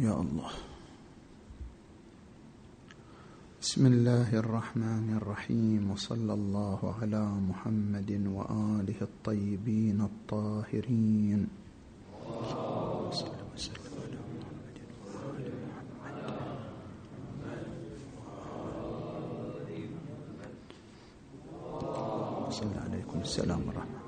يا الله. بسم الله الرحمن الرحيم. وصلى الله على محمد وآله الطيبين الطاهرين صلى عليكم السلام ورحمه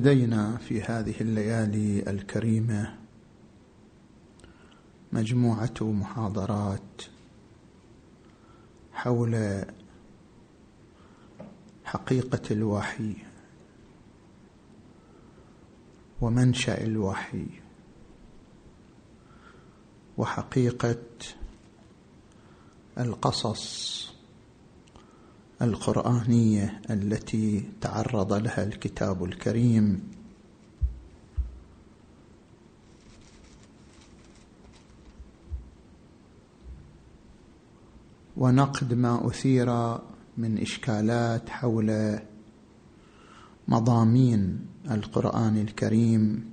لدينا في هذه الليالي الكريمة مجموعة محاضرات حول حقيقة الوحي ومنشأ الوحي وحقيقة القصص القرآنية التي تعرض لها الكتاب الكريم. ونقد ما أثير من إشكالات حول مضامين القرآن الكريم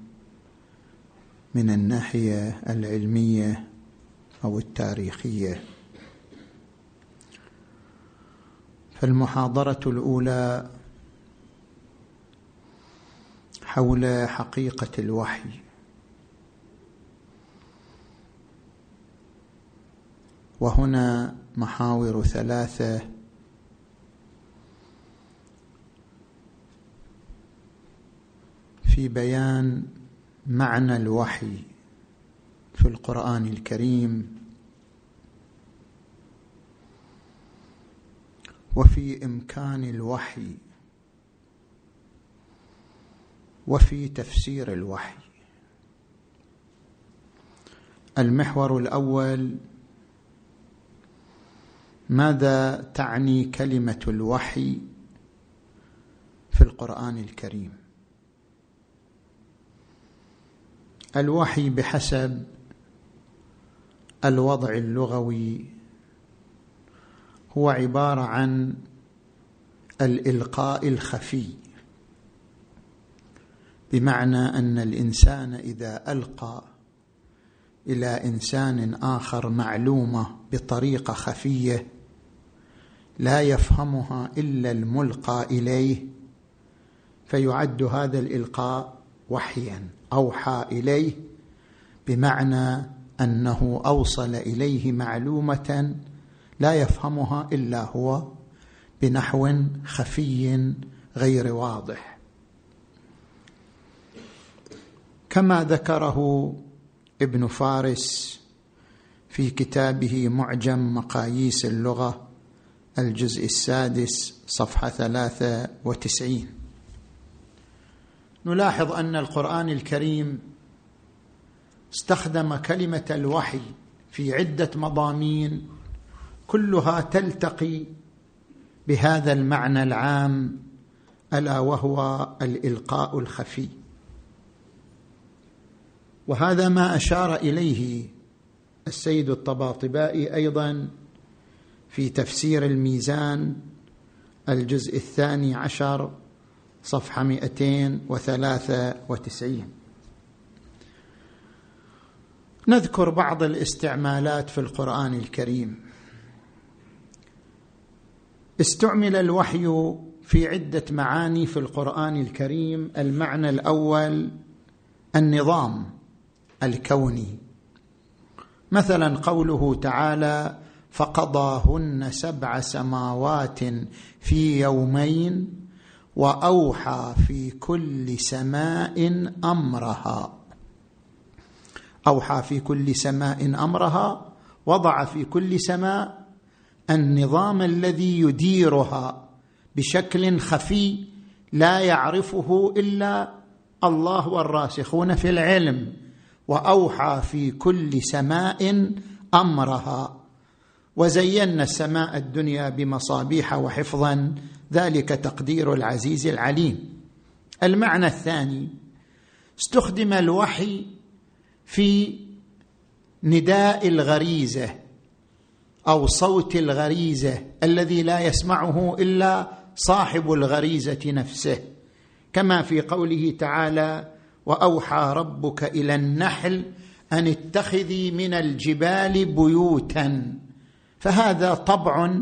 من الناحية العلمية أو التاريخية. فالمحاضرة الأولى حول حقيقة الوحي. وهنا محاور ثلاثة. في بيان معنى الوحي في القرآن الكريم. وفي إمكان الوحي وفي تفسير الوحي. المحور الأول ماذا تعني كلمة الوحي في القرآن الكريم؟ الوحي بحسب الوضع اللغوي هو عبارة عن الإلقاء الخفي. بمعنى أن الإنسان إذا ألقى إلى إنسان آخر معلومة بطريقة خفية لا يفهمها إلا الملقى إليه فيعد هذا الإلقاء وحيا أوحى إليه بمعنى أنه أوصل إليه معلومة لا يفهمها إلا هو بنحو خفي غير واضح. كما ذكره ابن فارس في كتابه معجم مقاييس اللغة الجزء السادس صفحة ثلاثة وتسعين. نلاحظ أن القرآن الكريم استخدم كلمة الوحي في عدة مضامين كلها تلتقي بهذا المعنى العام ألا وهو الإلقاء الخفي. وهذا ما أشار إليه السيد الطباطبائي أيضا في تفسير الميزان الجزء الثاني عشر صفحة 293 نذكر بعض الاستعمالات في القرآن الكريم. استعمل الوحي في عدة معاني في القرآن الكريم. المعنى الأول النظام الكوني. مثلا قوله تعالى فقضاهن سبع سماوات في يومين وأوحى في كل سماء أمرها. أوحى في كل سماء أمرها وضع في كل سماء النظام الذي يديرها بشكل خفي لا يعرفه إلا الله والراسخون في العلم وأوحى في كل سماء أمرها. وزينا السماء الدنيا بمصابيح وحفظا ذلك تقدير العزيز العليم. المعنى الثاني استخدم الوحي في نداء الغريزة. أو صوت الغريزة الذي لا يسمعه إلا صاحب الغريزة نفسه. كما في قوله تعالى وأوحى ربك إلى النحل أن اتخذي من الجبال بيوتا. فهذا طبع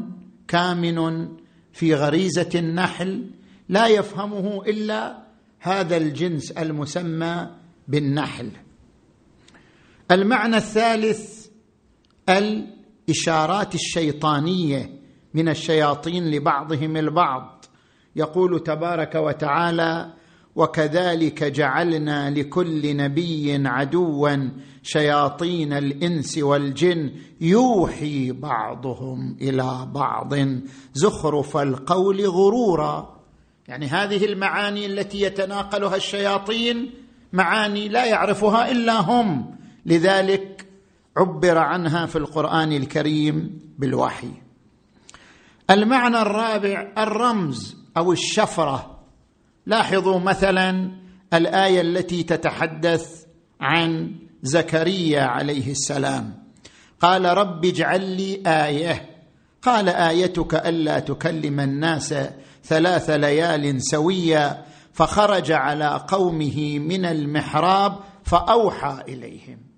كامن في غريزة النحل لا يفهمه إلا هذا الجنس المسمى بالنحل. المعنى الثالث الاشارات الشيطانية من الشياطين لبعضهم البعض. يقول تبارك وتعالى وكذلك جعلنا لكل نبي عدوا شياطين الإنس والجن يوحي بعضهم إلى بعض. زخرف القول غرورا. يعني هذه المعاني التي يتناقلها الشياطين معاني لا يعرفها إلا هم. لذلك عبر عنها في القرآن الكريم بالوحي. المعنى الرابع الرمز أو الشفرة. لاحظوا مثلا الآية التي تتحدث عن زكريا عليه السلام. قال رب اجعل لي آية. قال آيتك ألا تكلم الناس ثلاث ليال سويا فخرج على قومه من المحراب فأوحى إليهم.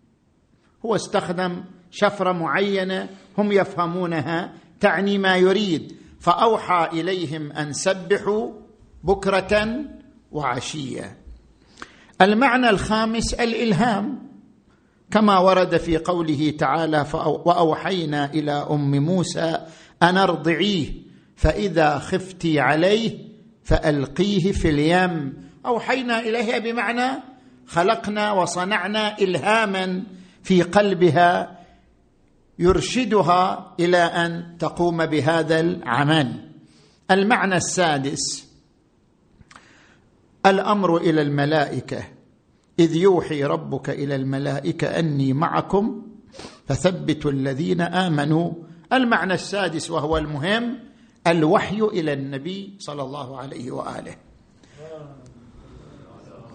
هو استخدم شفرة معينة هم يفهمونها تعني ما يريد. فأوحى إليهم أن سبحوا بكرة وعشية. المعنى الخامس الإلهام. كما ورد في قوله تعالى وأوحينا إلى أم موسى أن أرضعيه فإذا خفتي عليه فألقيه في اليم. أوحينا اليها بمعنى خلقنا وصنعنا الهاما. في قلبها يرشدها إلى أن تقوم بهذا العمل. المعنى السادس الأمر إلى الملائكة. إذ يوحي ربك إلى الملائكة أني معكم فثبتوا الذين آمنوا. المعنى السادس وهو المهم الوحي إلى النبي صلى الله عليه وآله.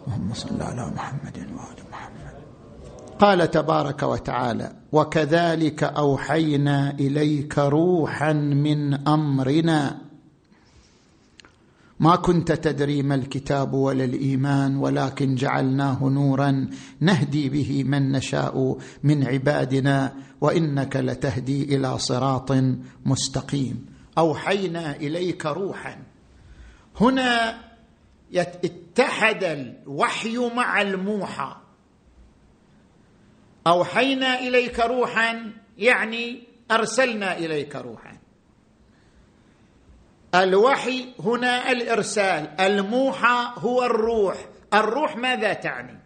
اللهم صل على محمد وآل محمد. قال تبارك وتعالى وكذلك أوحينا إليك روحا من أمرنا. ما كنت تدري ما الكتاب ولا الإيمان ولكن جعلناه نورا نهدي به من نشاء من عبادنا وإنك لتهدي إلى صراط مستقيم. أوحينا إليك روحا. هنا اتحد الوحي مع الموحى. أوحينا إليك روحا يعني أرسلنا إليك روحا. الوحي هنا الإرسال الموحى هو الروح. الروح ماذا تعني؟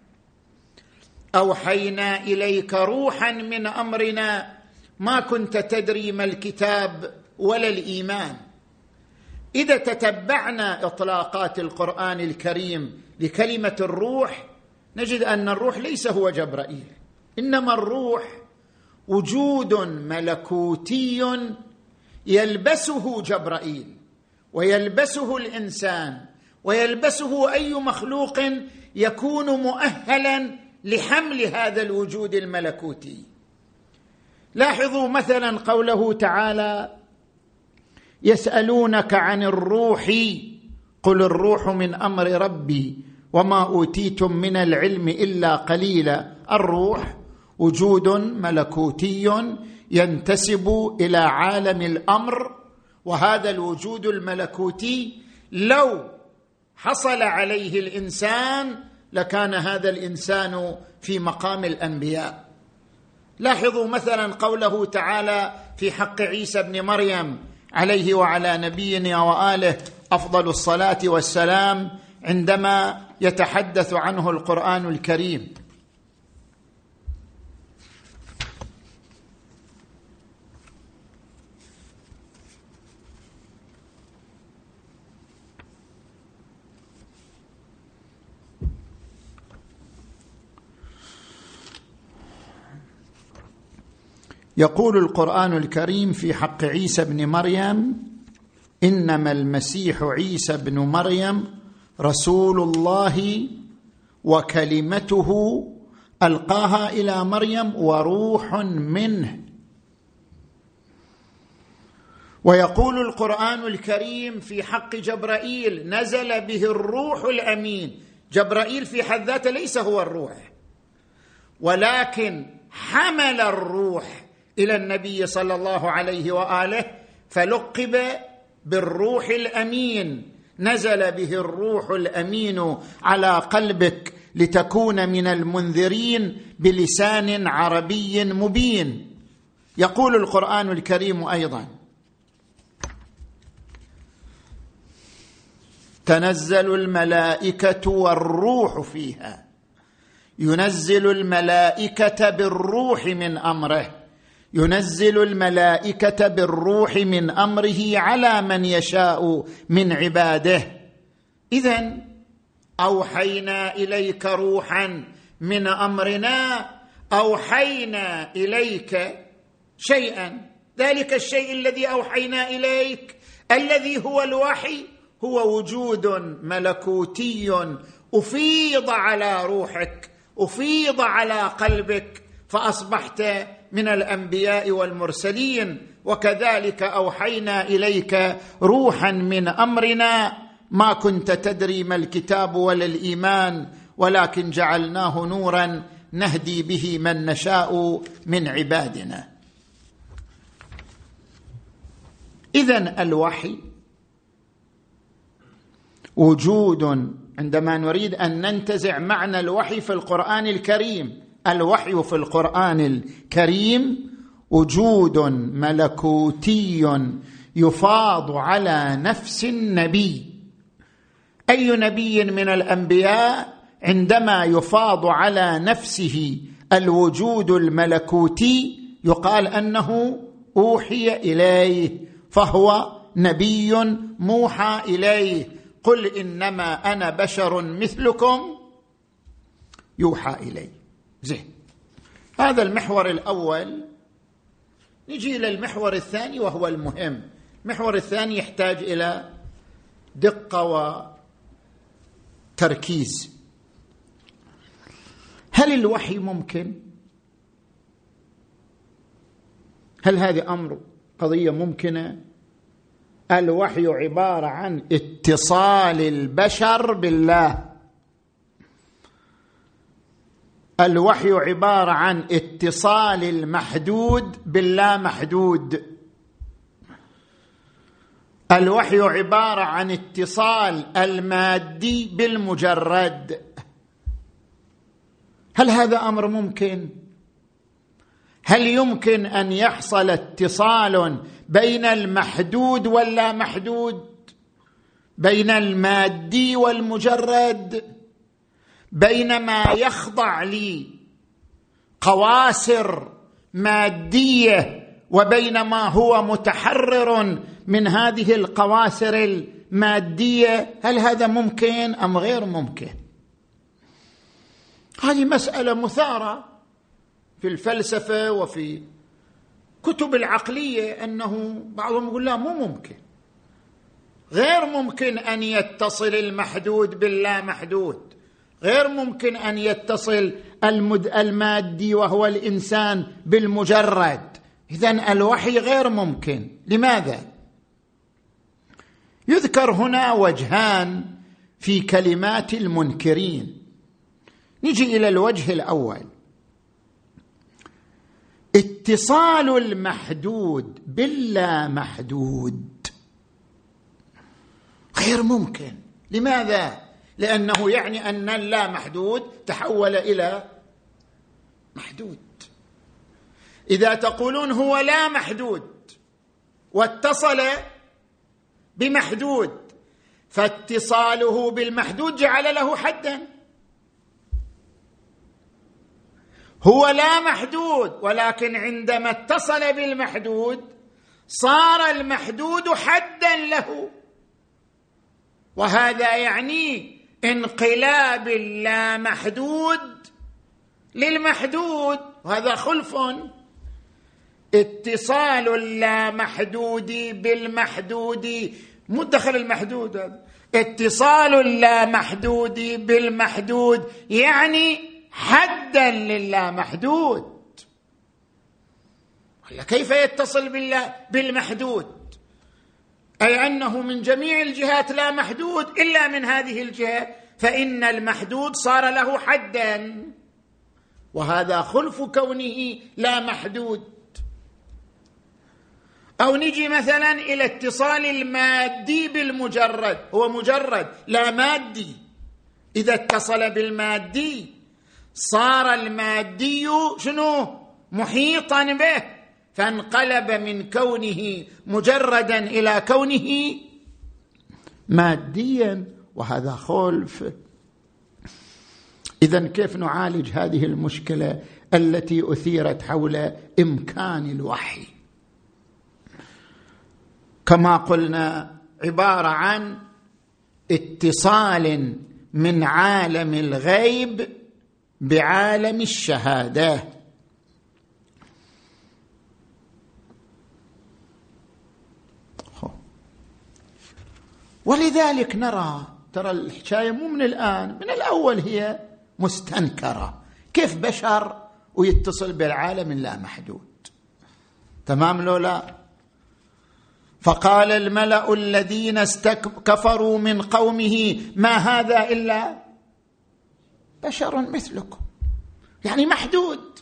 أوحينا إليك روحا من أمرنا. ما كنت تدري ما الكتاب ولا الإيمان. إذا تتبعنا إطلاقات القرآن الكريم لكلمة الروح نجد أن الروح ليس هو جبرائيل. إنما الروح وجود ملكوتي يلبسه جبرائيل ويلبسه الإنسان ويلبسه أي مخلوق يكون مؤهلا لحمل هذا الوجود الملكوتي. لاحظوا مثلا قوله تعالى يسألونك عن الروح قل الروح من أمر ربي وما أوتيتم من العلم إلا قليلا. الروح وجود ملكوتي ينتسب إلى عالم الأمر وهذا الوجود الملكوتي لو حصل عليه الإنسان لكان هذا الإنسان في مقام الأنبياء. لاحظوا مثلا قوله تعالى في حق عيسى بن مريم عليه وعلى نبينا وآله أفضل الصلاة والسلام عندما يتحدث عنه القرآن الكريم. يقول القرآن الكريم في حق عيسى بن مريم إنما المسيح عيسى بن مريم رسول الله وكلمته ألقاها إلى مريم وروح منه. ويقول القرآن الكريم في حق جبرائيل نزل به الروح الأمين. جبرائيل في حد ذاته ليس هو الروح ولكن حمل الروح. إلى النبي صلى الله عليه وآله فلقب بالروح الأمين. نزل به الروح الأمين على قلبك لتكون من المنذرين بلسان عربي مبين. يقول القرآن الكريم أيضا تنزل الملائكة والروح فيها. ينزل الملائكة بالروح من أمره. ينزل الملائكة بالروح من أمره على من يشاء من عباده. اذا أوحينا إليك روحا من أمرنا أوحينا إليك شيئا. ذلك الشيء الذي أوحينا إليك الذي هو الوحي هو وجود ملكوتي أفيض على روحك أفيض على قلبك فأصبحت من الأنبياء والمرسلين وكذلك أوحينا إليك روحا من أمرنا. ما كنت تدري ما الكتاب ولا الإيمان ولكن جعلناه نورا نهدي به من نشاء من عبادنا. اذا الوحي وجود عندما نريد أن ننتزع معنى الوحي في القرآن الكريم الوحي في القرآن الكريم وجود ملكوتي يفاض على نفس النبي. أي نبي من الأنبياء عندما يفاض على نفسه الوجود الملكوتي يقال أنه أوحي إليه فهو نبي موحى إليه. قل إنما أنا بشر مثلكم يوحى إلي. زين. هذا المحور الأول. نجي إلى المحور الثاني وهو المهم. المحور الثاني يحتاج إلى دقة وتركيز. هل الوحي ممكن؟ هل هذا أمر قضية ممكنة؟ الوحي عبارة عن اتصال البشر بالله. الوحي عبارة عن اتصال المحدود باللا محدود. الوحي عبارة عن اتصال المادي بالمجرد. هل هذا أمر ممكن؟ هل يمكن أن يحصل اتصال بين المحدود واللا محدود؟ بين المادي والمجرد؟ بين ما يخضع لي قواسر مادية وبين ما هو متحرر من هذه القواسر المادية. هل هذا ممكن أم غير ممكن؟ هذه مسألة مثارة في الفلسفة وفي كتب العقلية أنه بعضهم يقول لا مو ممكن. غير ممكن أن يتصل المحدود باللا محدود. غير ممكن أن يتصل المد المادي وهو الإنسان بالمجرد. اذا الوحي غير ممكن. لماذا؟ يذكر هنا وجهان في كلمات المنكرين. نجي إلى الوجه الأول. اتصال المحدود باللا محدود. غير ممكن. لماذا؟ لأنه يعني أن اللا محدود تحول إلى محدود. إذا تقولون هو لا محدود واتصل بمحدود فاتصاله بالمحدود جعل له حدا. هو لا محدود ولكن عندما اتصل بالمحدود صار المحدود حدا له. وهذا يعني انقلاب اللامحدود للمحدود وهذا خلف. اتصال اللامحدود بالمحدود مو الدخل المحدود. اتصال اللامحدود بالمحدود يعني حدا للامحدود. كيف يتصل بالله بالمحدود؟ أي أنه من جميع الجهات لا محدود إلا من هذه الجهة فإن المحدود صار له حدا. وهذا خلف كونه لا محدود. أو نجي مثلا إلى اتصال المادي بالمجرد هو مجرد لا مادي. إذا اتصل بالمادي صار المادي شنو؟ محيطا به. فانقلب من كونه مجردا إلى كونه ماديا وهذا خلف. اذا كيف نعالج هذه المشكلة التي أثيرت حول إمكان الوحي؟ كما قلنا عبارة عن اتصال من عالم الغيب بعالم الشهادة. ولذلك نرى ترى الحكاية مو من الآن من الأول هي مستنكرة. كيف بشر ويتصل بالعالم اللامحدود تمام لو لا؟ فقال الملأ الذين كفروا من قومه ما هذا إلا بشر مثلكم. يعني محدود.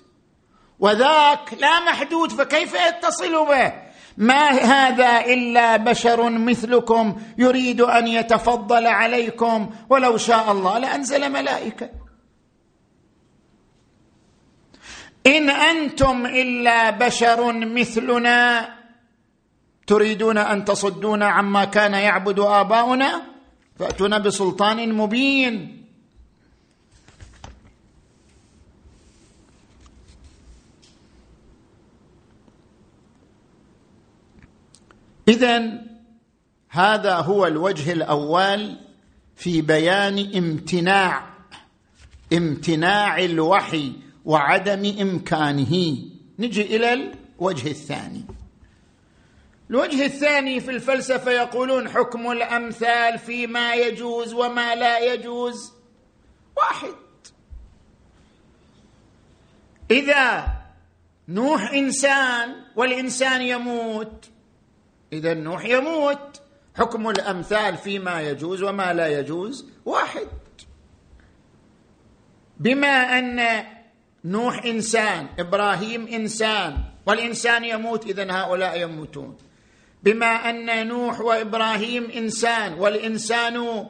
وذاك لا محدود فكيف يتصل به؟ ما هذا إلا بشر مثلكم يريد أن يتفضل عليكم ولو شاء الله لأنزل ملائكة. إن أنتم إلا بشر مثلنا تريدون أن تصدونا عما كان يعبد آباؤنا فأتونا بسلطان مبين. اذا هذا هو الوجه الأول في بيان امتناع امتناع الوحي وعدم إمكانه. نجي إلى الوجه الثاني. الوجه الثاني في الفلسفة يقولون حكم الأمثال فيما يجوز وما لا يجوز واحد. إذا نوح إنسان والإنسان يموت إذا نوح يموت. حكم الأمثال فيما يجوز وما لا يجوز واحد. بما أن نوح إنسان إبراهيم إنسان والإنسان يموت اذا هؤلاء يموتون. بما أن نوح وإبراهيم إنسان والإنسان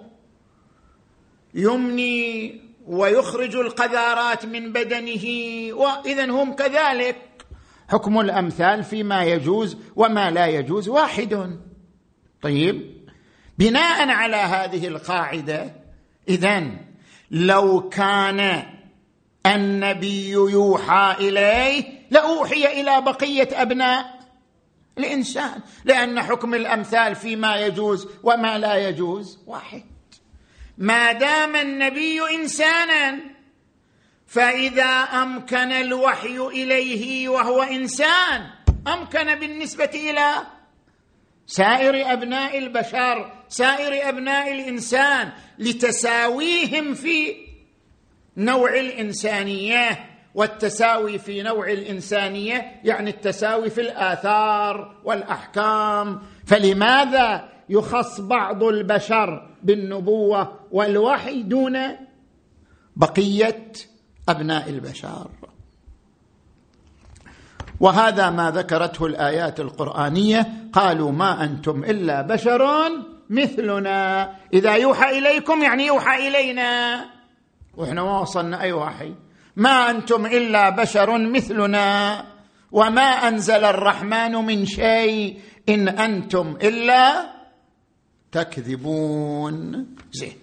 يمني ويخرج القذارات من بدنه واذا هم كذلك. حكم الأمثال فيما يجوز وما لا يجوز واحد. طيب بناء على هذه القاعدة اذا لو كان النبي يوحى إليه لأوحي إلى بقية أبناء الإنسان لأن حكم الأمثال فيما يجوز وما لا يجوز واحد. ما دام النبي إنسانا فإذا أمكن الوحي إليه وهو إنسان أمكن بالنسبة إلى سائر أبناء البشر سائر أبناء الإنسان لتساويهم في نوع الإنسانية. والتساوي في نوع الإنسانية يعني التساوي في الآثار والأحكام. فلماذا يخص بعض البشر بالنبوة والوحي دون بقية أبناء البشر. وهذا ما ذكرته الآيات القرآنية قالوا ما أنتم إلا بشر مثلنا. إذا يوحى إليكم يعني يوحى إلينا. وإحنا ما وصلنا أي وحي ما أنتم إلا بشر مثلنا. وما أنزل الرحمن من شيء. إن أنتم إلا تكذبون. زين.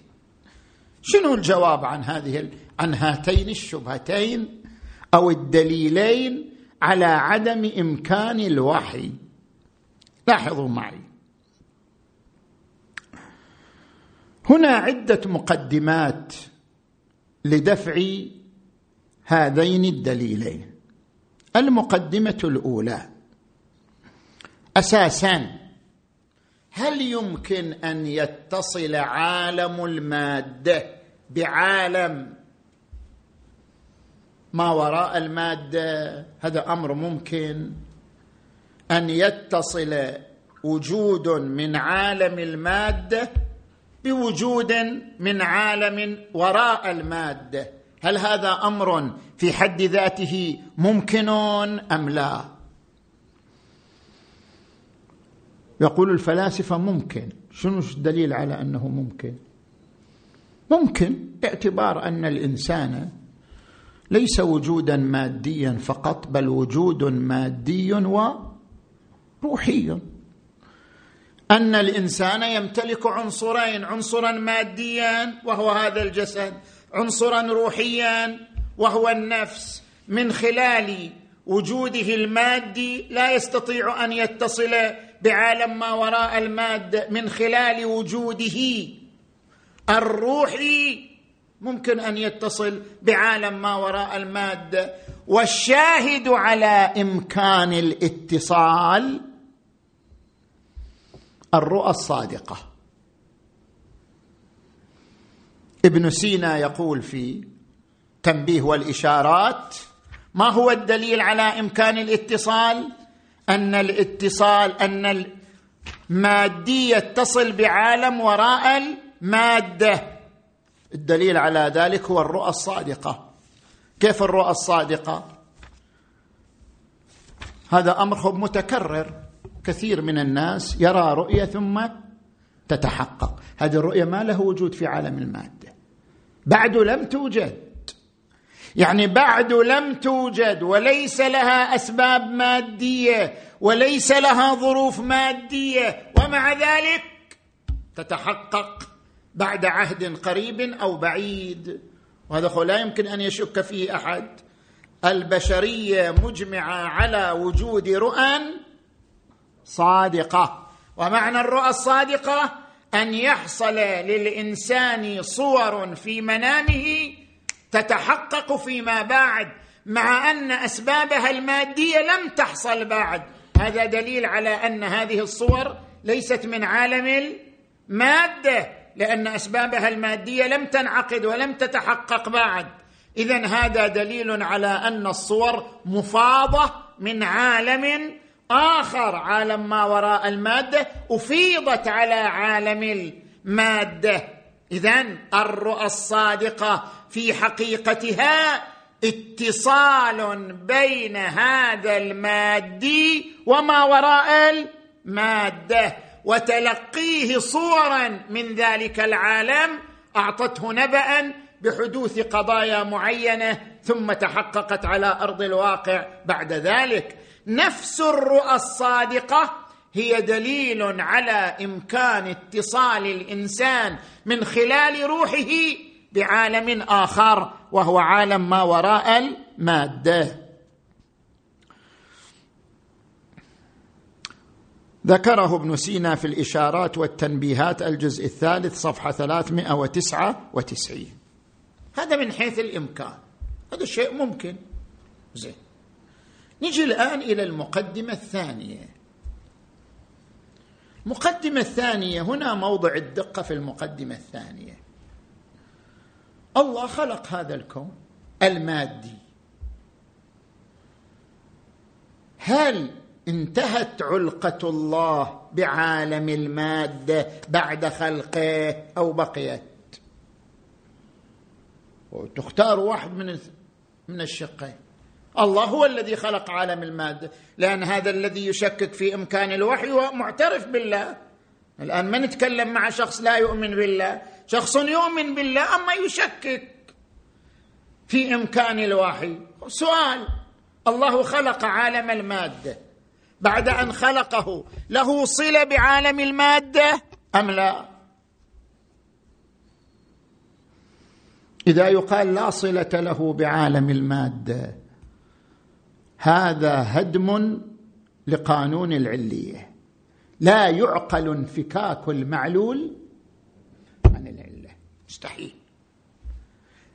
شنو الجواب عن هذه عن هاتين الشبهتين أو الدليلين على عدم إمكان الوحي. لاحظوا معي. هنا عدة مقدمات لدفع هذين الدليلين. المقدمة الأولى. أساسا هل يمكن أن يتصل عالم المادة بعالم ما وراء المادة. هذا أمر ممكن. أن يتصل وجود من عالم المادة بوجود من عالم وراء المادة. هل هذا أمر في حد ذاته ممكن أم لا؟ يقول الفلاسفة ممكن. شنو الدليل على أنه ممكن؟ ممكن باعتبار أن الإنسان ليس وجودا ماديا فقط بل وجود مادي وروحي أن الإنسان يمتلك عنصرين عنصرا ماديا وهو هذا الجسد عنصرا روحيا وهو النفس. من خلال وجوده المادي لا يستطيع أن يتصل بعالم ما وراء المادة. من خلال وجوده الروحي ممكن أن يتصل بعالم ما وراء المادة. والشاهد على إمكان الاتصال الرؤى الصادقة. ابن سينا يقول في تنبيه والإشارات ما هو الدليل على إمكان الاتصال؟ أن الاتصال أن المادية تصل بعالم وراء المادة. الدليل على ذلك هو الرؤى الصادقة. كيف الرؤى الصادقة؟ هذا أمر متكرر. كثير من الناس يرى رؤية ثم تتحقق. هذه الرؤية ما له وجود في عالم المادة. بعد لم توجد. يعني بعد لم توجد وليس لها أسباب مادية وليس لها ظروف مادية ومع ذلك تتحقق. بعد عهد قريب أو بعيد. وهذا لا يمكن أن يشك فيه أحد. البشرية مجمعة على وجود رؤى صادقة. ومعنى الرؤى الصادقة أن يحصل للإنسان صور في منامه تتحقق فيما بعد مع أن أسبابها المادية لم تحصل بعد. هذا دليل على أن هذه الصور ليست من عالم المادة. لأن أسبابها المادية لم تنعقد ولم تتحقق بعد. اذا هذا دليل على أن الصور مفاضة من عالم آخر. عالم ما وراء المادة أفيضت على عالم المادة. اذا الرؤى الصادقة في حقيقتها اتصال بين هذا المادي وما وراء المادة. وتلقيه صورا من ذلك العالم أعطته نبأ بحدوث قضايا معينة ثم تحققت على أرض الواقع بعد ذلك. نفس الرؤى الصادقة هي دليل على إمكان اتصال الإنسان من خلال روحه بعالم آخر وهو عالم ما وراء المادة. ذكره ابن سينا في الإشارات والتنبيهات الجزء الثالث صفحة 399 هذا من حيث الإمكان. هذا الشيء ممكن. زين. نجي الآن إلى المقدمة الثانية. المقدمة الثانية هنا موضع الدقة في المقدمة الثانية. الله خلق هذا الكون المادي. هل انتهت علقة الله بعالم المادة بعد خلقه أو بقيت. وتختار واحد من من الشقين. الله هو الذي خلق عالم المادة لأن هذا الذي يشكك في إمكان الوحي هو معترف بالله. الآن ما نتكلم مع شخص لا يؤمن بالله. شخص يؤمن بالله أما يشكك في إمكان الوحي. سؤال الله خلق عالم المادة. بعد أن خلقه. له صلة بعالم المادة أم لا؟ إذا يقال لا صلة له بعالم المادة هذا هدم لقانون العلية. لا يعقل انفكاك المعلول عن العلة. مستحيل.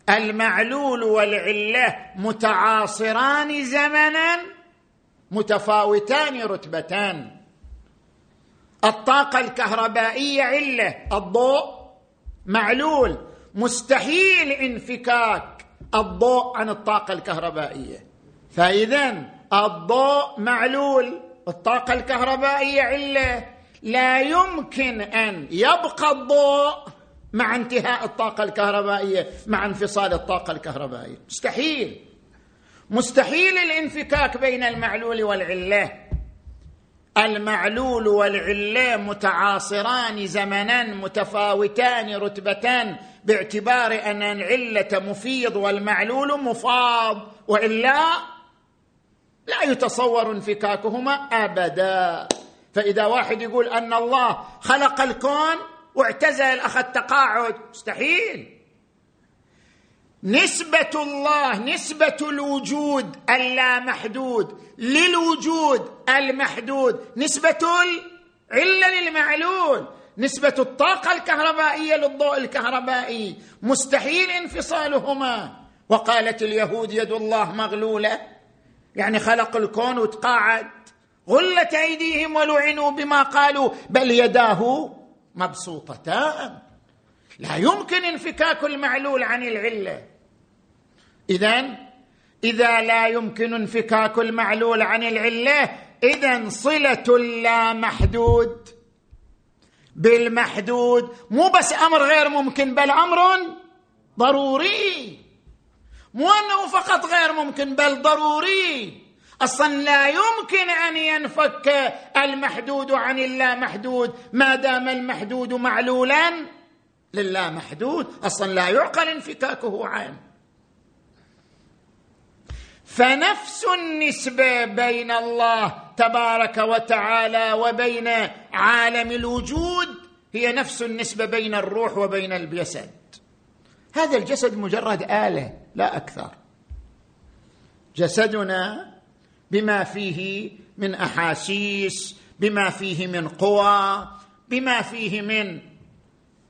المعلول والعلة متعاصران زمنا متفاوتان رتبتان. الطاقة الكهربائية علة الضوء معلول. مستحيل انفكاك الضوء عن الطاقة الكهربائية. فاذا الضوء معلول الطاقة الكهربائية علة. لا يمكن أن يبقى الضوء مع انتهاء الطاقة الكهربائية مع انفصال الطاقة الكهربائية. مستحيل. مستحيل الانفكاك بين المعلول والعلة. المعلول والعلة متعاصران زمنا متفاوتان رتبتان باعتبار أن العلة مفيض والمعلول مفاض. وإلا لا يتصور انفكاكهما أبدا. فإذا واحد يقول أن الله خلق الكون واعتزل أخذ تقاعد مستحيل. نسبة الله نسبة الوجود اللامحدود. للوجود المحدود. نسبة العلة للمعلول. نسبة الطاقة الكهربائية للضوء الكهربائي. مستحيل انفصالهما. وقالت اليهود يد الله مغلولة. يعني خلق الكون وتقاعد. غلت أيديهم ولعنوا بما قالوا. بل يداه مبسوطتان. لا يمكن انفكاك المعلول عن العلة. اذا إذا لا يمكن انفكاك المعلول عن العلة اذا صلة اللا محدود. بالمحدود مو بس أمر غير ممكن بل أمر ضروري. مو أنه فقط غير ممكن بل ضروري. أصلا لا يمكن أن ينفك المحدود عن اللامحدود ما دام المحدود معلولا. للامحدود أصلا لا يعقل انفكاكه عنه فنفس النسبة بين الله تبارك وتعالى وبين عالم الوجود هي نفس النسبة بين الروح وبين الجسد. هذا الجسد مجرد آلة لا أكثر. جسدنا بما فيه من أحاسيس بما فيه من قوى بما فيه من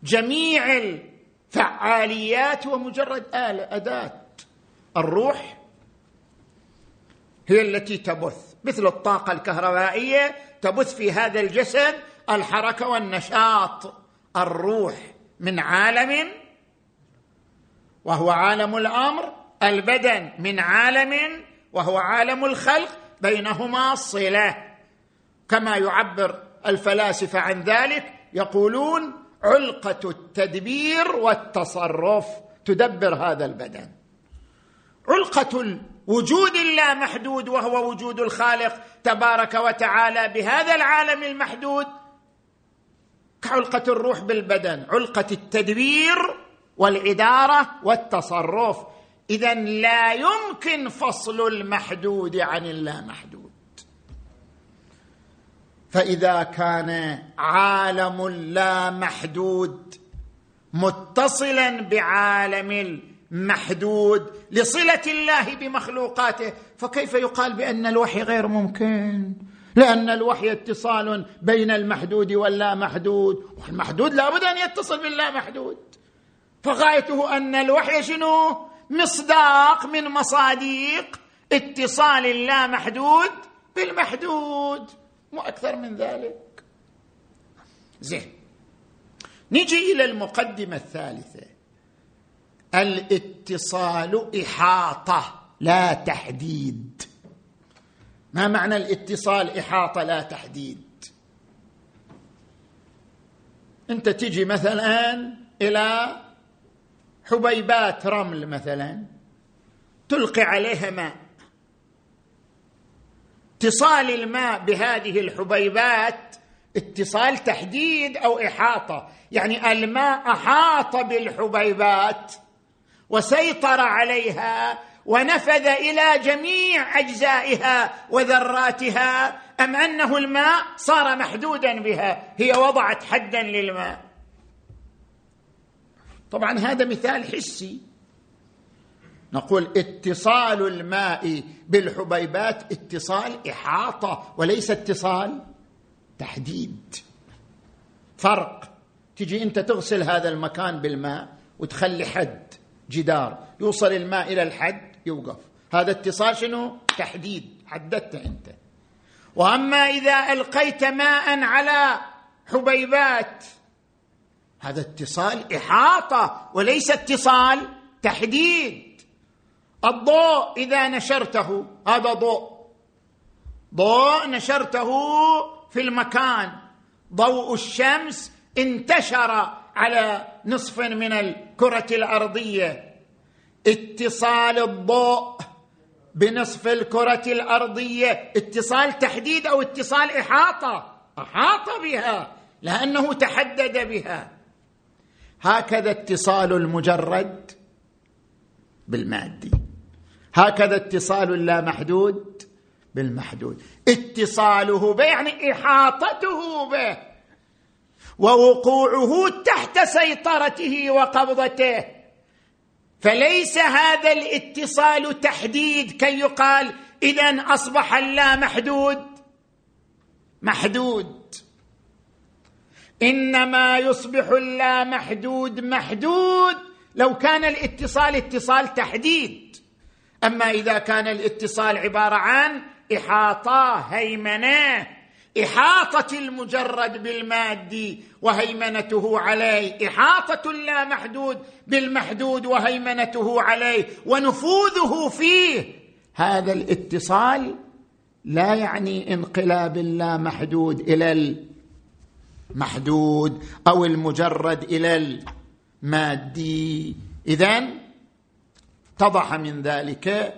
جميع الفعاليات هو مجرد آلة أداة. الروح هي التي تبث مثل الطاقة الكهربائية تبث في هذا الجسد الحركة والنشاط. الروح من عالم وهو عالم الأمر البدن من عالم وهو عالم الخلق بينهما صلة. كما يعبر الفلاسفة عن ذلك يقولون علقة التدبير والتصرف تدبر هذا البدن. علقة الوجود اللامحدود وهو وجود الخالق تبارك وتعالى بهذا العالم المحدود كعلقة الروح بالبدن علقة التدبير والإدارة والتصرف. اذا لا يمكن فصل المحدود عن اللامحدود. فإذا كان عالم لا محدود متصلا بعالم المحدود لصلة الله بمخلوقاته فكيف يقال بأن الوحي غير ممكن؟ لأن الوحي اتصال بين المحدود واللا محدود والمحدود لابد أن يتصل باللا محدود. فغايته أن الوحي شنو؟ مصداق من مصاديق اتصال اللامحدود بالمحدود. مو أكثر من ذلك. زين. نجي إلى المقدمة الثالثة. الاتصال إحاطة لا تحديد. ما معنى الاتصال إحاطة لا تحديد؟ أنت تجي مثلا إلى حبيبات رمل مثلا تلقي عليها ماء. اتصال الماء بهذه الحبيبات اتصال تحديد أو إحاطة. يعني الماء أحاط بالحبيبات وسيطر عليها ونفذ إلى جميع أجزائها وذراتها. أم أنه الماء صار محدودا بها هي وضعت حدا للماء. طبعا هذا مثال حسي. نقول اتصال الماء بالحبيبات اتصال إحاطة وليس اتصال تحديد. فرق. تجي أنت تغسل هذا المكان بالماء وتخلي حد جدار. يوصل الماء إلى الحد يوقف. هذا اتصال شنو؟ تحديد. حددته أنت. وأما إذا ألقيت ماء على حبيبات هذا اتصال إحاطة وليس اتصال تحديد. الضوء إذا نشرته. هذا ضوء. ضوء نشرته في المكان. ضوء الشمس انتشر على نصف من الكرة الأرضية. اتصال الضوء بنصف الكرة الأرضية. اتصال تحديد أو اتصال إحاطة. أحاط بها لأنه تحدد بها. هكذا اتصال المجرد بالمادي. هكذا اتصال اللامحدود بالمحدود. اتصاله به يعني إحاطته به ووقوعه تحت سيطرته وقبضته. فليس هذا الاتصال تحديد كي يقال اذا أصبح اللامحدود محدود؟ إنما يصبح اللامحدود محدود لو كان الاتصال اتصال تحديد. أما إذا كان الاتصال عبارة عن إحاطة هيمنة إحاطة المجرد بالمادي وهيمنته عليه إحاطة اللامحدود بالمحدود وهيمنته عليه ونفوذه فيه. هذا الاتصال لا يعني انقلاب اللامحدود إلى المحدود أو المجرد إلى المادي. اذا اتضح من ذلك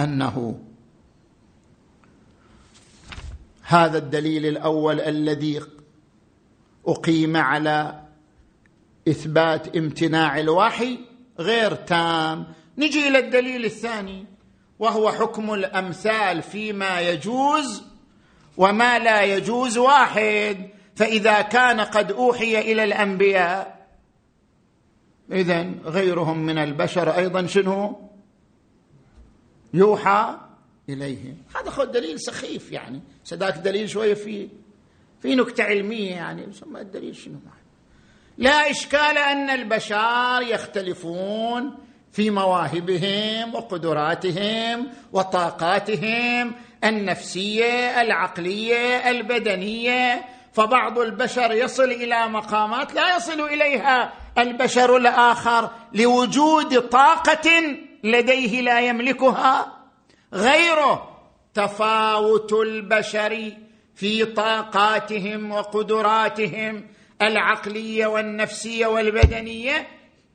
أنه هذا الدليل الأول الذي أقيم على إثبات امتناع الوحي غير تام. نجي إلى الدليل الثاني وهو حكم الأمثال فيما يجوز وما لا يجوز واحد. فإذا كان قد أوحي إلى الأنبياء اذا غيرهم من البشر أيضا شنو؟ يوحى إليهم. هذا خذ دليل سخيف يعني. سداك دليل شوية في في نكتة علمية يعني. يسمى الدليل شنو لا إشكال أن البشر يختلفون في مواهبهم وقدراتهم وطاقاتهم النفسية العقلية البدنية. فبعض البشر يصل إلى مقامات لا يصل إليها البشر الآخر لوجود طاقة لديه لا يملكها. غيره تفاوت البشر في طاقاتهم وقدراتهم العقلية والنفسية والبدنية.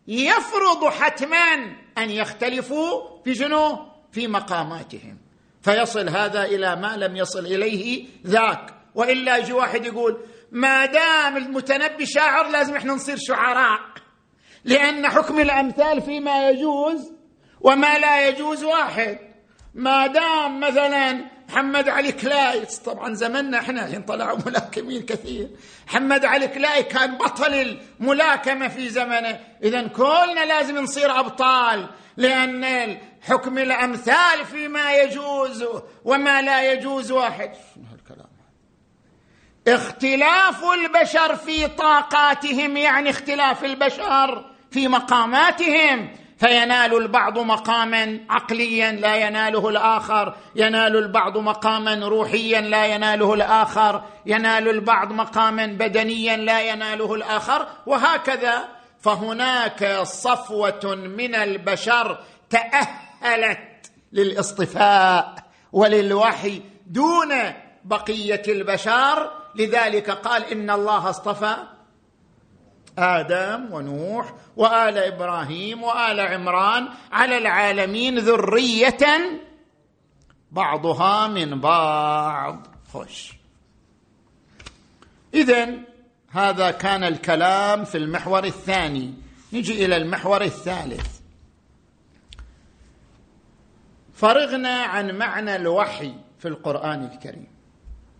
يفرض حتما أن يختلفوا في شنو؟ في مقاماتهم. فيصل هذا إلى ما لم يصل إليه ذاك. وإلا يجي واحد يقول ما دام المتنبي شاعر لازم إحنا نصير شعراء. لأن حكم الأمثال فيما يجوز وما لا يجوز واحد. ما دام مثلا محمد علي كلاي طبعا زمننا إحنا طلعوا ملاكمين كثير. محمد علي كلاي كان بطل الملاكمة في زمنه. اذا كلنا لازم نصير أبطال لأن حكم الأمثال فيما يجوز وما لا يجوز واحد. هالكلام؟ اختلاف البشر في طاقاتهم يعني اختلاف البشر في مقاماتهم فينال البعض مقاما عقليا لا يناله الآخر ينال البعض مقاما روحيا لا يناله الآخر ينال البعض مقاما بدنيا لا يناله الآخر وهكذا فهناك صفوة من البشر تأهلت للاصطفاء وللوحي دون بقية البشر. لذلك قال إن الله اصطفى. آدم ونوح وآل إبراهيم وآل عمران على العالمين ذرية بعضها من بعض. خش اذا هذا كان الكلام في المحور الثاني. نجي إلى المحور الثالث. فرغنا عن معنى الوحي في القرآن الكريم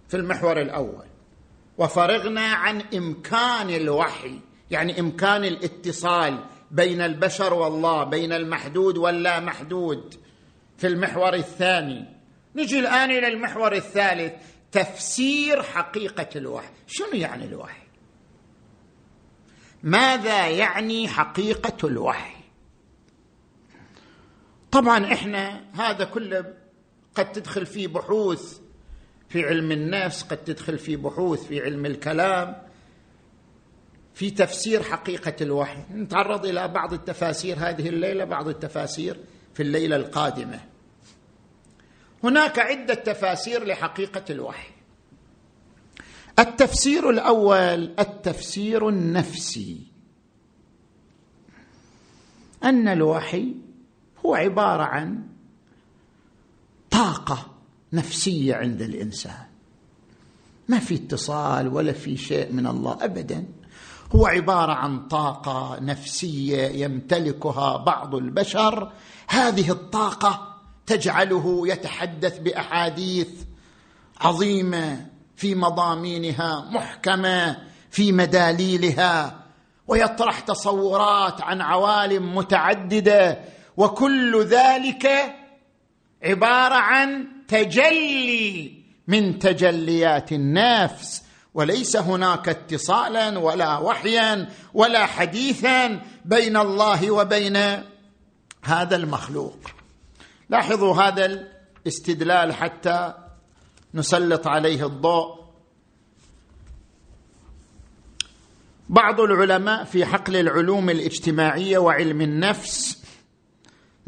في المحور الأول. وفرغنا عن إمكان الوحي يعني إمكان الاتصال بين البشر والله بين المحدود واللا محدود في المحور الثاني. نجي الآن إلى المحور الثالث تفسير حقيقة الوحي. شنو يعني الوحي؟ ماذا يعني حقيقة الوحي؟ طبعا إحنا هذا كله قد تدخل فيه بحوث في علم النفس قد تدخل في بحوث في علم الكلام. في تفسير حقيقة الوحي. نتعرض إلى بعض التفاسير هذه الليلة بعض التفاسير في الليلة القادمة. هناك عدة تفاسير لحقيقة الوحي. التفسير الأول التفسير النفسي. أن الوحي هو عبارة عن طاقة نفسية عند الإنسان. ما في اتصال ولا في شيء من الله ابدا. هو عبارة عن طاقة نفسية يمتلكها بعض البشر. هذه الطاقة تجعله يتحدث بأحاديث عظيمة في مضامينها محكمة في مداليلها ويطرح تصورات عن عوالم متعددة وكل ذلك عبارة عن تجلي من تجليات النفس. وليس هناك اتصالا ولا وحيا ولا حديثا بين الله وبين هذا المخلوق. لاحظوا هذا الاستدلال حتى نسلط عليه الضوء. بعض العلماء في حقل العلوم الاجتماعية وعلم النفس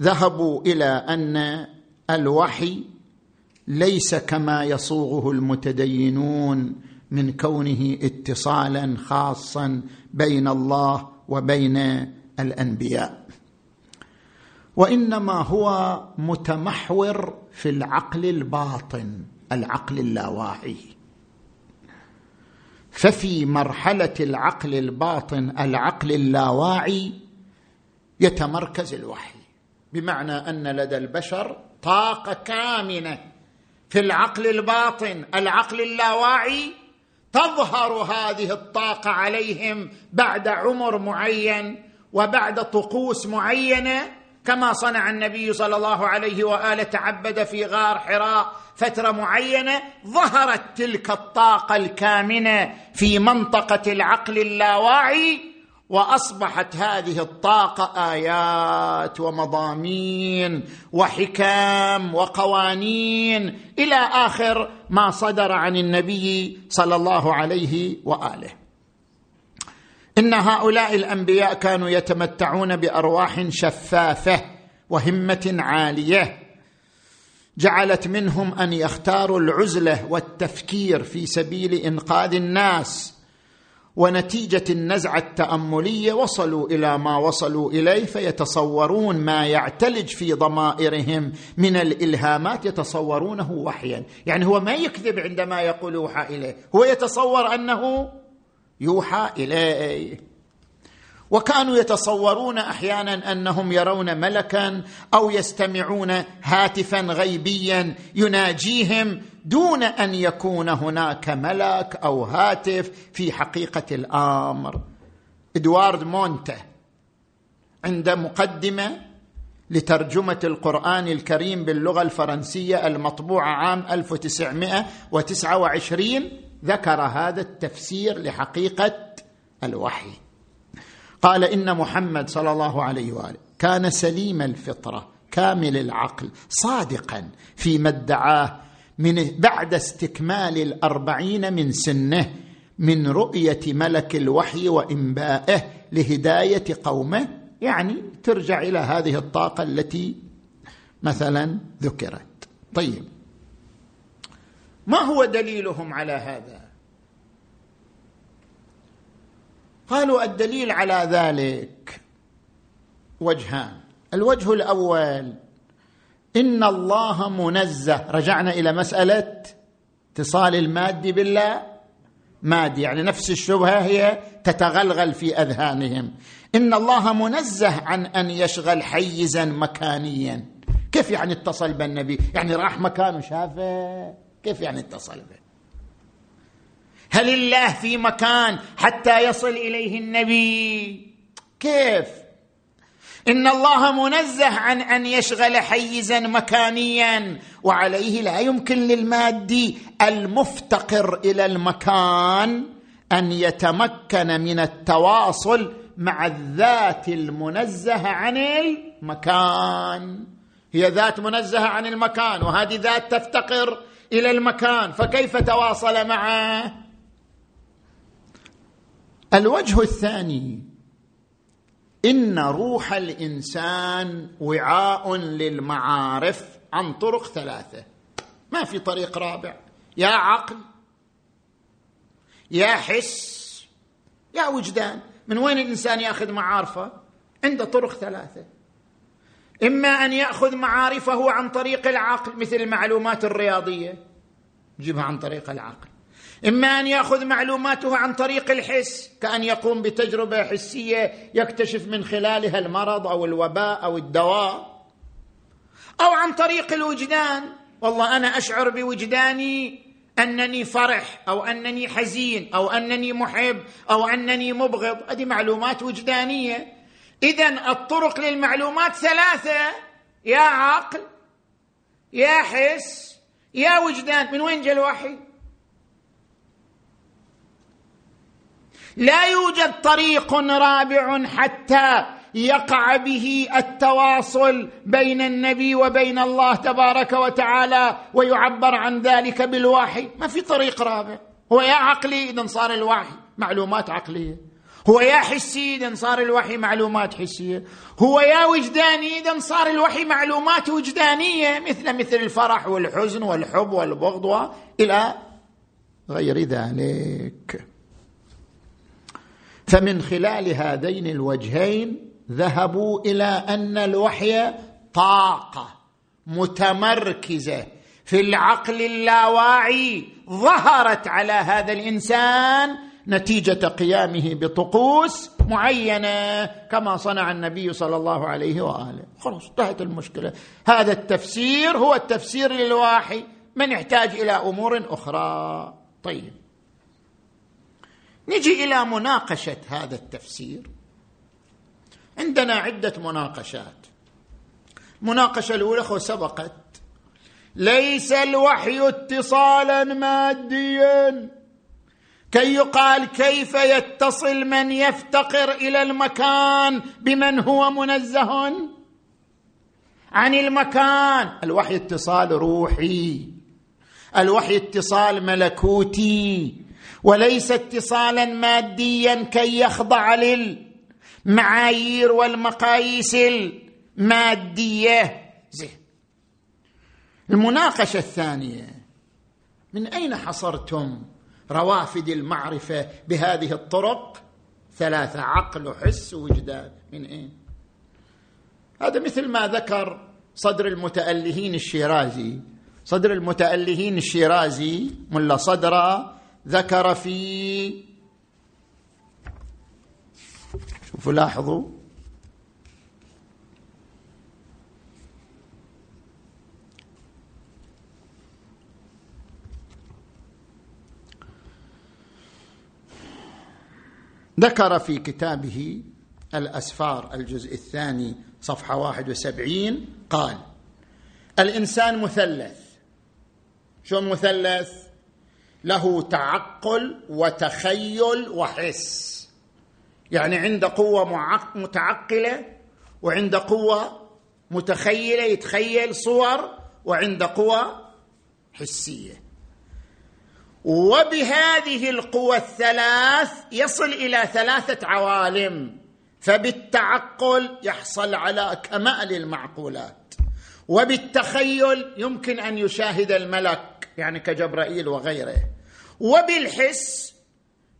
ذهبوا إلى أن الوحي ليس كما يصوغه المتدينون من كونه اتصالا خاصا بين الله وبين الأنبياء. وإنما هو متمحور في العقل الباطن العقل اللاواعي. ففي مرحلة العقل الباطن العقل اللاواعي يتمركز الوحي. بمعنى أن لدى البشر طاقة كامنة في العقل الباطن العقل اللاواعي تظهر هذه الطاقة عليهم بعد عمر معين وبعد طقوس معينة كما صنع النبي صلى الله عليه وآله تعبد في غار حراء فترة معينة ظهرت تلك الطاقة الكامنة في منطقة العقل اللاواعي وأصبحت هذه الطاقة آيات ومضامين وحكام وقوانين إلى آخر ما صدر عن النبي صلى الله عليه وآله. إن هؤلاء الأنبياء كانوا يتمتعون بأرواح شفافة وهمة عالية جعلت منهم أن يختاروا العزلة والتفكير في سبيل إنقاذ الناس ونتيجة النزعة التأملية وصلوا إلى ما وصلوا إليه فيتصورون ما يعتلج في ضمائرهم من الإلهامات يتصورونه وحيا. يعني هو ما يكذب عندما يقول يوحى إليه هو يتصور أنه يوحى إليه. وكانوا يتصورون أحيانا أنهم يرون ملكا أو يستمعون هاتفا غيبيا يناجيهم دون أن يكون هناك ملك أو هاتف في حقيقة الأمر. إدوارد مونته عند مقدمة لترجمة القرآن الكريم باللغة الفرنسية المطبوعة عام 1929 ذكر هذا التفسير لحقيقة الوحي. قال إن محمد صلى الله عليه وآله كان سليم الفطرة كامل العقل صادقا فيما ادعاه من بعد استكمال الأربعين من سنه من رؤية ملك الوحي وإنبائه لهداية قومه. يعني ترجع إلى هذه الطاقة التي مثلا ذكرت. طيب ما هو دليلهم على هذا؟ قالوا الدليل على ذلك وجهان. الوجه الأول إن الله منزه. رجعنا إلى مسألة اتصال المادي بالله مادي يعني نفس الشبهة هي تتغلغل في أذهانهم. إن الله منزه عن أن يشغل حيزا مكانيا. كيف يعني اتصل بالنبي؟ يعني راح مكان وشافه كيف يعني اتصل به؟ هل الله في مكان حتى يصل إليه النبي؟ كيف؟ إن الله منزه عن أن يشغل حيزا مكانيا وعليه لا يمكن للمادي المفتقر إلى المكان أن يتمكن من التواصل مع الذات المنزهه عن المكان. هي ذات منزهه عن المكان وهذه ذات تفتقر إلى المكان فكيف تواصل معه؟ الوجه الثاني إن روح الإنسان وعاء للمعارف عن طرق ثلاثة. ما في طريق رابع. يا عقل يا حس يا وجدان. من وين الإنسان يأخذ معارفه؟ عنده طرق ثلاثة. إما أن يأخذ معارفه عن طريق العقل مثل المعلومات الرياضية. يجيبها عن طريق العقل. إما أن يأخذ معلوماته عن طريق الحس كأن يقوم بتجربة حسية يكتشف من خلالها المرض أو الوباء أو الدواء أو عن طريق الوجدان. والله أنا أشعر بوجداني أنني فرح أو أنني حزين أو أنني محب أو أنني مبغض. هذه معلومات وجدانية. اذا الطرق للمعلومات ثلاثة يا عقل يا حس يا وجدان. من وين جاء الوحي؟ لا يوجد طريق رابع حتى يقع به التواصل بين النبي وبين الله تبارك وتعالى ويعبر عن ذلك بالوحي. ما في طريق رابع. هو يا عقلي إذا صار الوحي معلومات عقلية. هو يا حسي إذا صار الوحي معلومات حسية. هو يا وجداني إذا صار الوحي معلومات وجدانية. مثل مثل الفرح والحزن والحب والبغض إلى غير ذلك. فمن خلال هذين الوجهين ذهبوا إلى أن الوحي طاقة متمركزة. في العقل اللاواعي ظهرت على هذا الإنسان نتيجة قيامه بطقوس معينة كما صنع النبي صلى الله عليه وآله. خلاص انتهت المشكلة. هذا التفسير هو التفسير للواحي. من يحتاج إلى أمور أخرى؟ طيب. نجي إلى مناقشة هذا التفسير. عندنا عدة مناقشات. المناقشة الأولى خو سبقت. ليس الوحي اتصالا ماديا. كي يقال كيف يتصل من يفتقر إلى المكان بمن هو منزه؟ عن المكان. الوحي اتصال روحي. الوحي اتصال ملكوتي. وليس اتصالا ماديا كي يخضع للمعايير والمقاييس المادية. زين. المناقشة الثانية من أين حصرتم روافد المعرفة بهذه الطرق؟ ثلاثة عقل وحس ووجدان. من أين؟ هذا مثل ما ذكر صدر المتألهين الشيرازي. صدر المتألهين الشيرازي ملا صدرة ذكر في شوفوا لاحظوا. ذكر في كتابه الأسفار الجزء الثاني صفحة واحد وسبعين قال الإنسان مثلث. شو مثلث؟ له تعقل وتخيل وحس. يعني عنده قوة متعقلة وعنده قوة متخيلة يتخيل صور وعنده قوة حسية. وبهذه القوى الثلاث يصل إلى ثلاثة عوالم. فبالتعقل يحصل على كمال المعقولات. وبالتخيل يمكن أن يشاهد الملك يعني كجبرائيل وغيره. وبالحس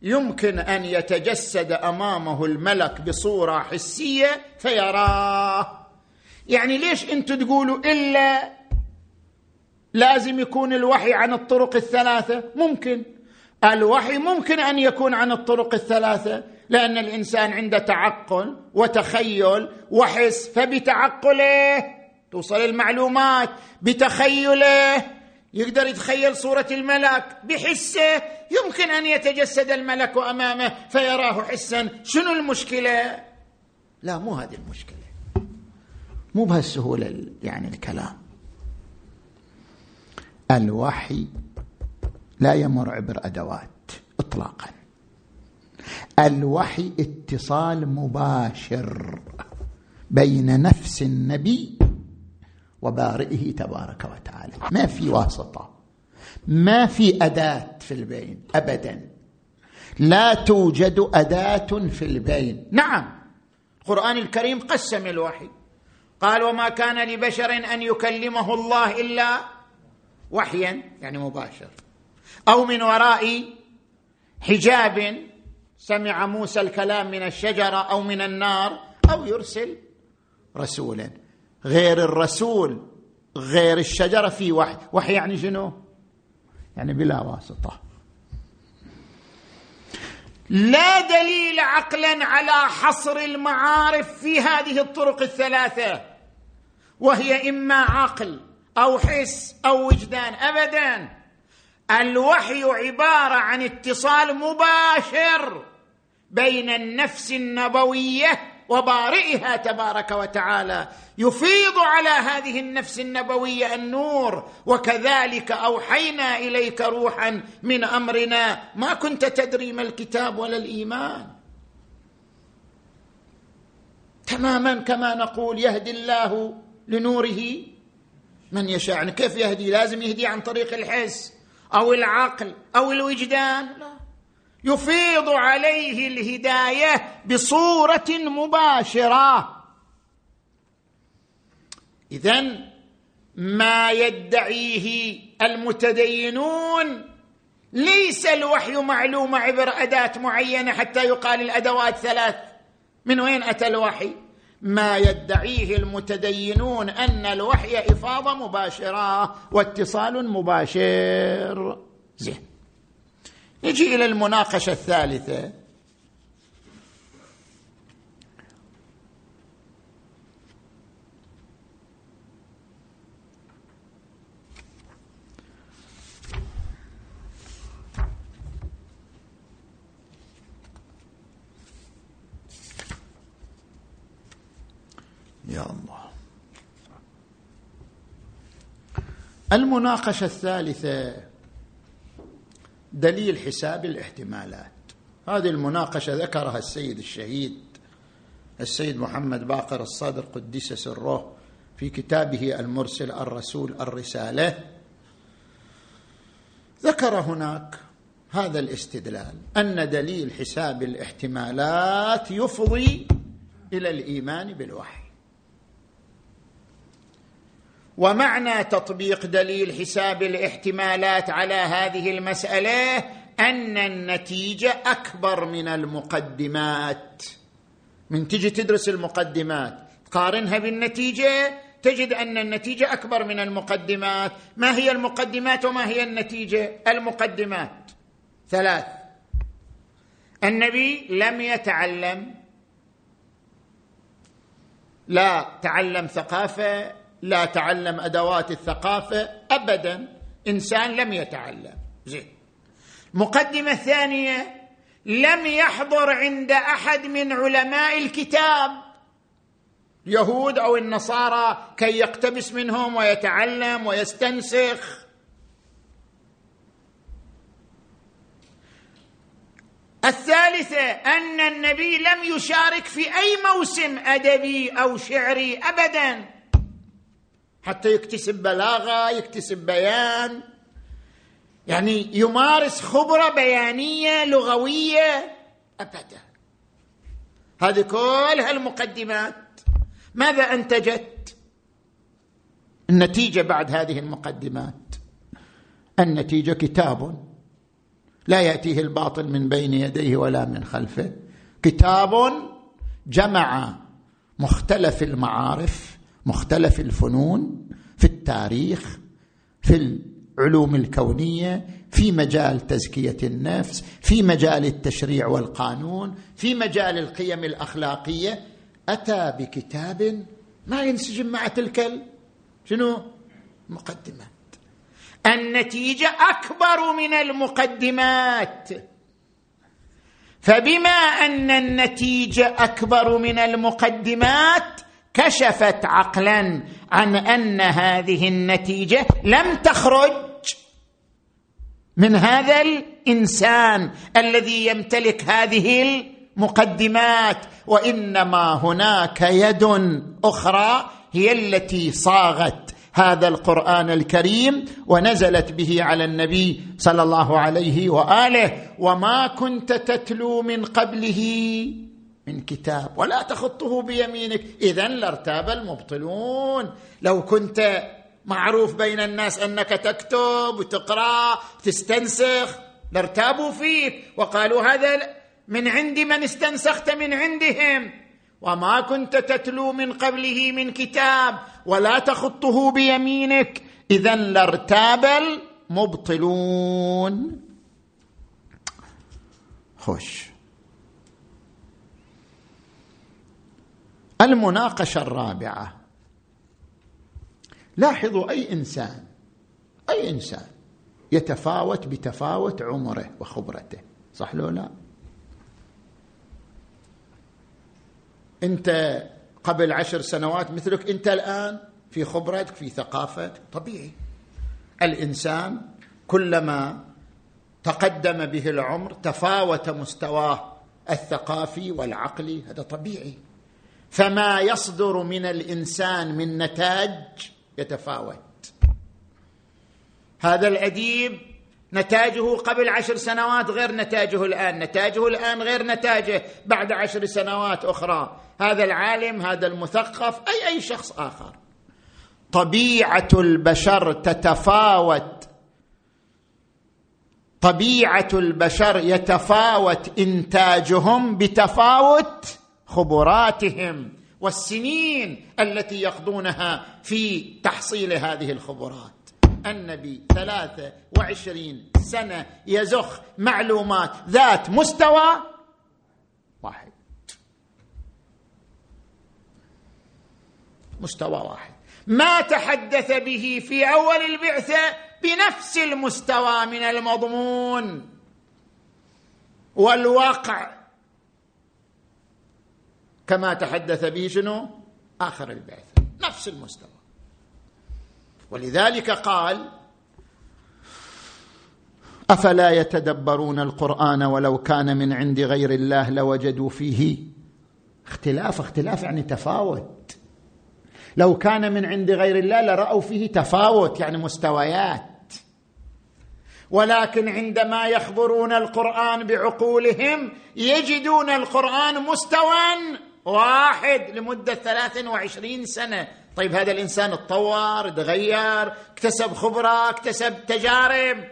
يمكن أن يتجسد أمامه الملك بصورة حسية فيراه. يعني ليش أنتم تقولوا إلا لازم يكون الوحي عن الطرق الثلاثة؟ ممكن. الوحي ممكن أن يكون عن الطرق الثلاثة لأن الإنسان عنده تعقل وتخيل وحس فبتعقله توصل المعلومات بتخيله. يقدر يتخيل صورة الملك بحسه يمكن أن يتجسد الملك أمامه فيراه حسا. شنو المشكلة؟ لا مو هذه المشكلة. مو بهالسهولة يعني الكلام. الوحي لا يمر عبر أدوات اطلاقا. الوحي اتصال مباشر بين نفس النبي وبارئه تبارك وتعالى. ما في واسطة. ما في أداة في البين ابدا. لا توجد أداة في البين. نعم. القرآن الكريم قسم الوحي. قال وما كان لبشر أن يكلمه الله إلا وحيا. يعني مباشر. أو من وراء حجاب سمع موسى الكلام من الشجرة أو من النار أو يرسل رسولا. غير الرسول غير الشجرة في وحي وحي يعني شنو؟ يعني بلا واسطة. لا دليل عقلا على حصر المعارف في هذه الطرق الثلاثة. وهي إما عقل أو حس أو وجدان. ابدا. الوحي عبارة عن اتصال مباشر بين النفس النبوية وبارئها تبارك وتعالى يفيض على هذه النفس النبوية النور وكذلك أوحينا إليك روحا من أمرنا. ما كنت تدري ما الكتاب ولا الإيمان. تماما كما نقول يهدي الله لنوره من يشاء. يعني كيف يهدي؟ لازم يهدي عن طريق الحس أو العقل أو الوجدان. لا. يفيض عليه الهداية بصورة مباشرة. اذا ما يدعيه المتدينون ليس الوحي معلومه عبر أداة معينة حتى يقال الأدوات ثلاث. من وين أتى الوحي؟ ما يدعيه المتدينون أن الوحي إفاضة مباشرة واتصال مباشر. زين. نجي إلى المناقشة الثالثة. يا الله. المناقشة الثالثة. دليل حساب الاحتمالات. هذه المناقشة ذكرها السيد الشهيد السيد محمد باقر الصدر قدس سره في كتابه المرسل الرسول الرسالة. ذكر هناك هذا الاستدلال أن دليل حساب الاحتمالات يفضي إلى الإيمان بالوحي. ومعنى تطبيق دليل حساب الاحتمالات على هذه المسألة أن النتيجة أكبر من المقدمات. من تجي تدرس المقدمات تقارنها بالنتيجة تجد أن النتيجة أكبر من المقدمات. ما هي المقدمات وما هي النتيجة؟ المقدمات. ثلاث. النبي لم يتعلم. لا تعلم ثقافة. لا تعلم أدوات الثقافة ابدا. إنسان لم يتعلم. زين. المقدمه الثانية لم يحضر عند أحد من علماء الكتاب. يهود أو النصارى كي يقتبس منهم ويتعلم ويستنسخ. الثالثة أن النبي لم يشارك في أي موسم أدبي أو شعري ابدا. حتى يكتسب بلاغة يكتسب بيان. يعني يمارس خبرة بيانية لغوية ابدا. هذه كلها المقدمات ماذا أنتجت؟ النتيجة بعد هذه المقدمات. النتيجة كتاب. لا يأتيه الباطل من بين يديه ولا من خلفه. كتاب جمع مختلف المعارف. مختلف الفنون في التاريخ في العلوم الكونية في مجال تزكية النفس في مجال التشريع والقانون في مجال القيم الأخلاقية. أتى بكتاب ما ينسجم مع تلك شنو؟ مقدمات. النتيجة أكبر من المقدمات. فبما أن النتيجة أكبر من المقدمات كشفت عقلا عن أن هذه النتيجة لم تخرج من هذا الإنسان الذي يمتلك هذه المقدمات وإنما هناك يد أخرى هي التي صاغت هذا القرآن الكريم ونزلت به على النبي صلى الله عليه وآله وما كنت تتلو من قبله. من كتاب. ولا تخطه بيمينك. اذا لارتاب المبطلون. لو كنت معروف بين الناس أنك تكتب وتقرأ تستنسخ لارتابوا فيك. وقالوا هذا من عند من استنسخت من عندهم. وما كنت تتلو من قبله من كتاب. ولا تخطه بيمينك. اذا لارتاب المبطلون. خش المناقشة الرابعة. لاحظوا أي إنسان أي إنسان يتفاوت بتفاوت عمره وخبرته صح لو لا؟ أنت قبل عشر سنوات مثلك أنت الآن في خبرتك في ثقافتك طبيعي. الإنسان كلما تقدم به العمر تفاوت مستواه الثقافي والعقلي هذا طبيعي. فما يصدر من الإنسان من نتاج يتفاوت. هذا الأديب نتاجه قبل عشر سنوات غير نتاجه الآن نتاجه الآن غير نتاجه بعد عشر سنوات أخرى. هذا العالم هذا المثقف أي أي شخص آخر. طبيعة البشر تتفاوت. طبيعة البشر يتفاوت إنتاجهم بتفاوت خبراتهم والسنين التي يقضونها في تحصيل هذه الخبرات. النبي ثلاثة وعشرين سنة يزخ معلومات ذات مستوى واحد. مستوى واحد. ما تحدث به في أول البعثة بنفس المستوى من المضمون. والواقع كما تحدث به شنو؟ آخر البعثة. نفس المستوى. ولذلك قال أفلا يتدبرون القرآن ولو كان من عند غير الله لوجدوا فيه؟ اختلاف اختلاف يعني تفاوت. لو كان من عند غير الله لرأوا فيه تفاوت يعني مستويات. ولكن عندما يخبرون القرآن بعقولهم يجدون القرآن مستوى واحد لمدة 23 سنة. طيب هذا الإنسان اتطور تغير اكتسب خبرة اكتسب تجارب.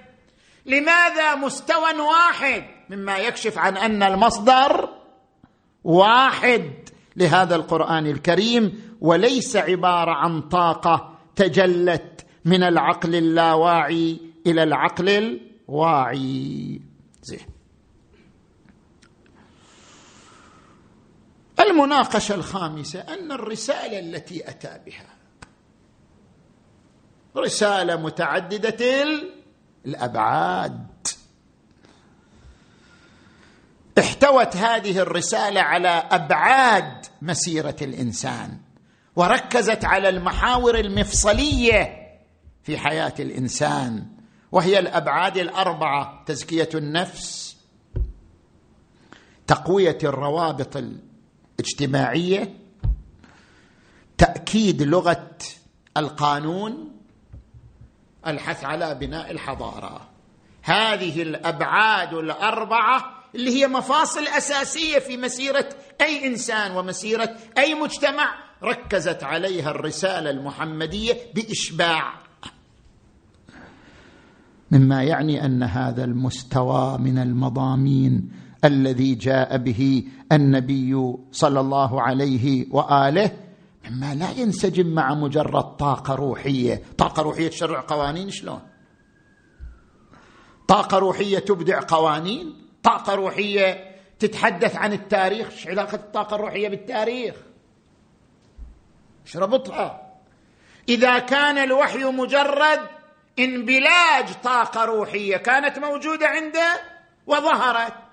لماذا مستوى واحد؟ مما يكشف عن أن المصدر واحد لهذا القرآن الكريم وليس عبارة عن طاقة تجلت من العقل اللاواعي إلى العقل الواعي. زين. المناقشة الخامسة أن الرسالة التي أتى بها رسالة متعددة الأبعاد. احتوت هذه الرسالة على أبعاد مسيرة الإنسان وركزت على المحاور المفصلية في حياة الإنسان وهي الأبعاد الأربعة تزكية النفس تقوية الروابط اجتماعية تأكيد لغة القانون الحث على بناء الحضارة. هذه الأبعاد الأربعة اللي هي مفاصل أساسية في مسيرة أي إنسان ومسيرة أي مجتمع ركزت عليها الرسالة المحمدية بإشباع. مما يعني أن هذا المستوى من المضامين الذي جاء به النبي صلى الله عليه وآله مما لا ينسجم مع مجرد طاقة روحية. طاقة روحية تشرع قوانين شلون؟ طاقة روحية تبدع قوانين؟ طاقة روحية تتحدث عن التاريخ؟ إيش علاقة الطاقة الروحية بالتاريخ؟ إيش ربطها؟ إذا كان الوحي مجرد انبلاج طاقة روحية كانت موجودة عنده وظهرت.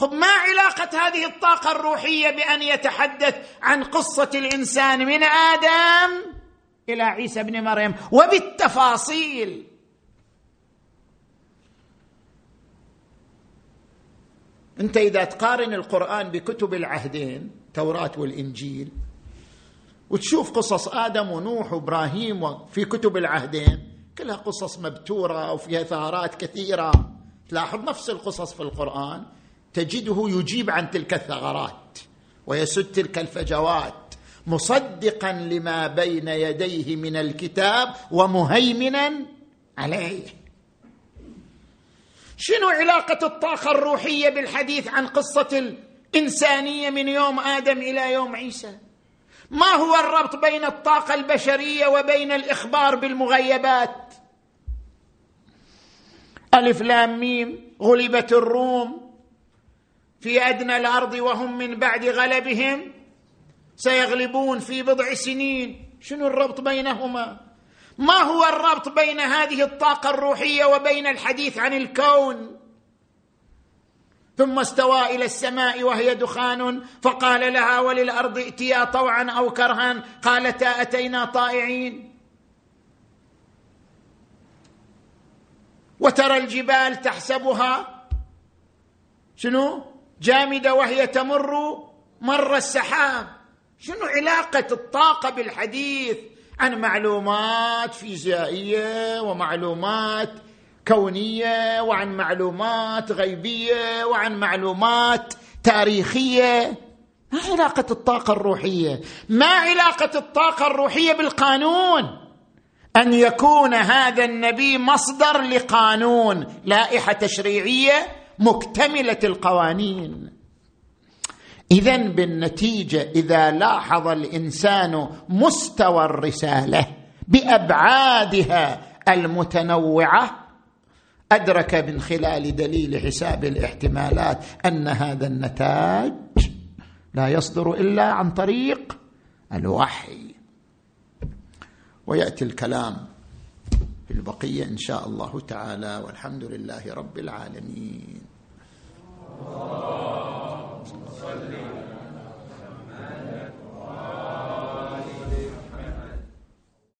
طب ما علاقة هذه الطاقة الروحية بأن يتحدث عن قصة الإنسان من آدم إلى عيسى ابن مريم وبالتفاصيل. أنت إذا تقارن القرآن بكتب العهدين التوراة والإنجيل وتشوف قصص آدم ونوح وإبراهيم وفي كتب العهدين كلها قصص مبتورة وفيها ثغرات كثيرة. تلاحظ نفس القصص في القرآن تجده يجيب عن تلك الثغرات ويسد تلك الفجوات مصدقا لما بين يديه من الكتاب ومهيمنا عليه. شنو علاقة الطاقة الروحية بالحديث عن قصة الإنسانية من يوم آدم إلى يوم عيسى؟ ما هو الربط بين الطاقة البشرية وبين الإخبار بالمغيبات؟ ألف لام ميم غلبت الروم في أدنى الأرض وهم من بعد غلبهم سيغلبون في بضع سنين. شنو الربط بينهما؟ ما هو الربط بين هذه الطاقة الروحية وبين الحديث عن الكون؟ ثم استوى إلى السماء وهي دخان فقال لها وللأرض ائتيا طوعا أو كرها قالتا أتينا طائعين. وترى الجبال تحسبها. شنو؟ جامدة وهي تمر مر السحاب. شنو علاقة الطاقة بالحديث؟ عن معلومات فيزيائية ومعلومات كونية وعن معلومات غيبية وعن معلومات تاريخية. ما علاقة الطاقة الروحية؟ ما علاقة الطاقة الروحية بالقانون؟ أن يكون هذا النبي مصدر لقانون لائحة تشريعية؟ مكتملة القوانين. اذا بالنتيجة إذا لاحظ الإنسان مستوى الرسالة بأبعادها المتنوعة أدرك من خلال دليل حساب الاحتمالات أن هذا النتاج لا يصدر إلا عن طريق الوحي. ويأتي الكلام في البقية إن شاء الله تعالى والحمد لله رب العالمين. اللهم صل على محمد وعلى